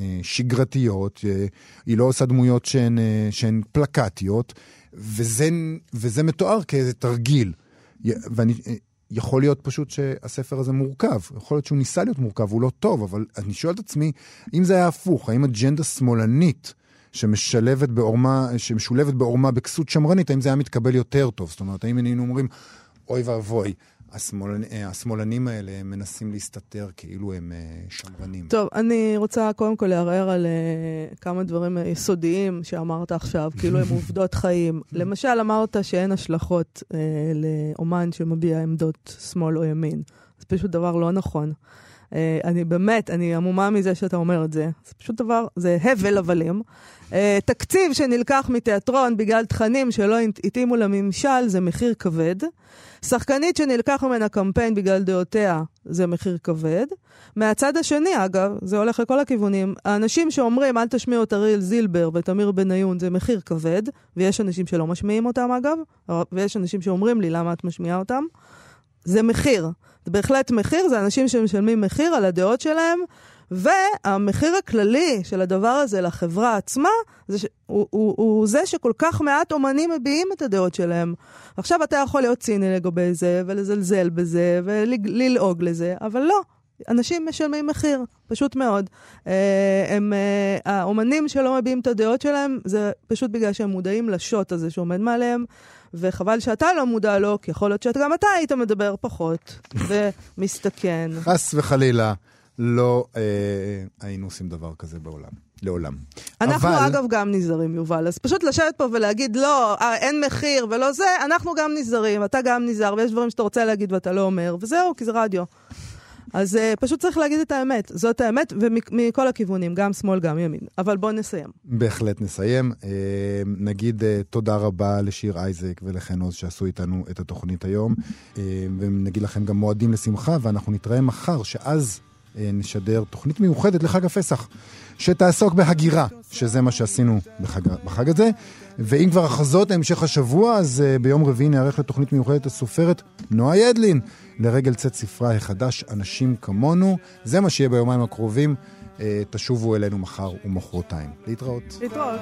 אה, שגרתיות, אה, היא לא עושה דמויות שהן, אה, שהן פלקטיות, וזה, וזה מתואר כאיזה תרגיל. ואני... אה, יכול להיות פשוט שהספר הזה מורכב, יכול להיות שהוא ניסה להיות מורכב, הוא לא טוב, אבל אני שואל את עצמי, אם זה היה הפוך, האם אג'נדה שמאלנית שמשלבת בעורמה, שמשולבת בעורמה בכסות שמרנית, האם זה היה מתקבל יותר טוב? זאת אומרת, האם היינו אומרים, אוי ואבוי, השמאלנ... השמאלנים האלה הם מנסים להסתתר כאילו הם אה, שמרנים. טוב, אני רוצה קודם כל לערער על uh, כמה דברים יסודיים שאמרת עכשיו, כאילו הם עובדות חיים. למשל, אמרת שאין השלכות uh, לאומן שמביע עמדות שמאל או ימין. זה פשוט דבר לא נכון. Uh, אני באמת, אני עמומה מזה שאתה אומר את זה. זה פשוט דבר, זה הבל הבלים. Uh, תקציב שנלקח מתיאטרון בגלל תכנים שלא התאימו לממשל זה מחיר כבד. שחקנית שנלקח ממנה קמפיין בגלל דעותיה זה מחיר כבד. מהצד השני, אגב, זה הולך לכל הכיוונים, האנשים שאומרים אל תשמיעו את אריאל זילבר ואת אמיר בניון זה מחיר כבד, ויש אנשים שלא משמיעים אותם אגב, ויש אנשים שאומרים לי למה את משמיעה אותם, זה מחיר. זה בהחלט מחיר, זה אנשים שמשלמים מחיר על הדעות שלהם, והמחיר הכללי של הדבר הזה לחברה עצמה, זה ש... הוא, הוא, הוא זה שכל כך מעט אומנים מביעים את הדעות שלהם. עכשיו אתה יכול להיות ציני לגבי זה, ולזלזל בזה, וללעוג לזה, אבל לא. אנשים משלמים מחיר, פשוט מאוד. אה, הם, אה, האומנים שלא מביעים את הדעות שלהם, זה פשוט בגלל שהם מודעים לשוט הזה שעומד מעליהם, וחבל שאתה לא מודע לו, כי יכול להיות שגם אתה היית מדבר פחות, ומסתכן. חס וחלילה. לא אה, היינו עושים דבר כזה בעולם. לעולם. אנחנו אבל... אגב גם נזהרים, יובל. אז פשוט לשבת פה ולהגיד, לא, אה, אין מחיר ולא זה, אנחנו גם נזהרים, אתה גם נזהר, ויש דברים שאתה רוצה להגיד ואתה לא אומר, וזהו, כי זה רדיו. אז uh, פשוט צריך להגיד את האמת. זאת האמת, ומכל הכיוונים, גם שמאל, גם ימין. אבל בואו נסיים. בהחלט נסיים. Uh, נגיד uh, תודה רבה לשיר אייזק ולחן עוז שעשו איתנו את התוכנית היום, uh, ונגיד לכם גם מועדים לשמחה, ואנחנו נתראה מחר, שאז אה, נשדר תוכנית מיוחדת לחג הפסח, שתעסוק בהגירה, שזה מה שעשינו בחג, בחג הזה. ואם כבר הכרזות להמשך השבוע, אז uh, ביום רביעי נערך לתוכנית מיוחדת הסופרת נועה ידלין, לרגל צאת ספרה החדש, אנשים כמונו. זה מה שיהיה ביומיים הקרובים. אה, תשובו אלינו מחר ומחרתיים. להתראות. להתראות.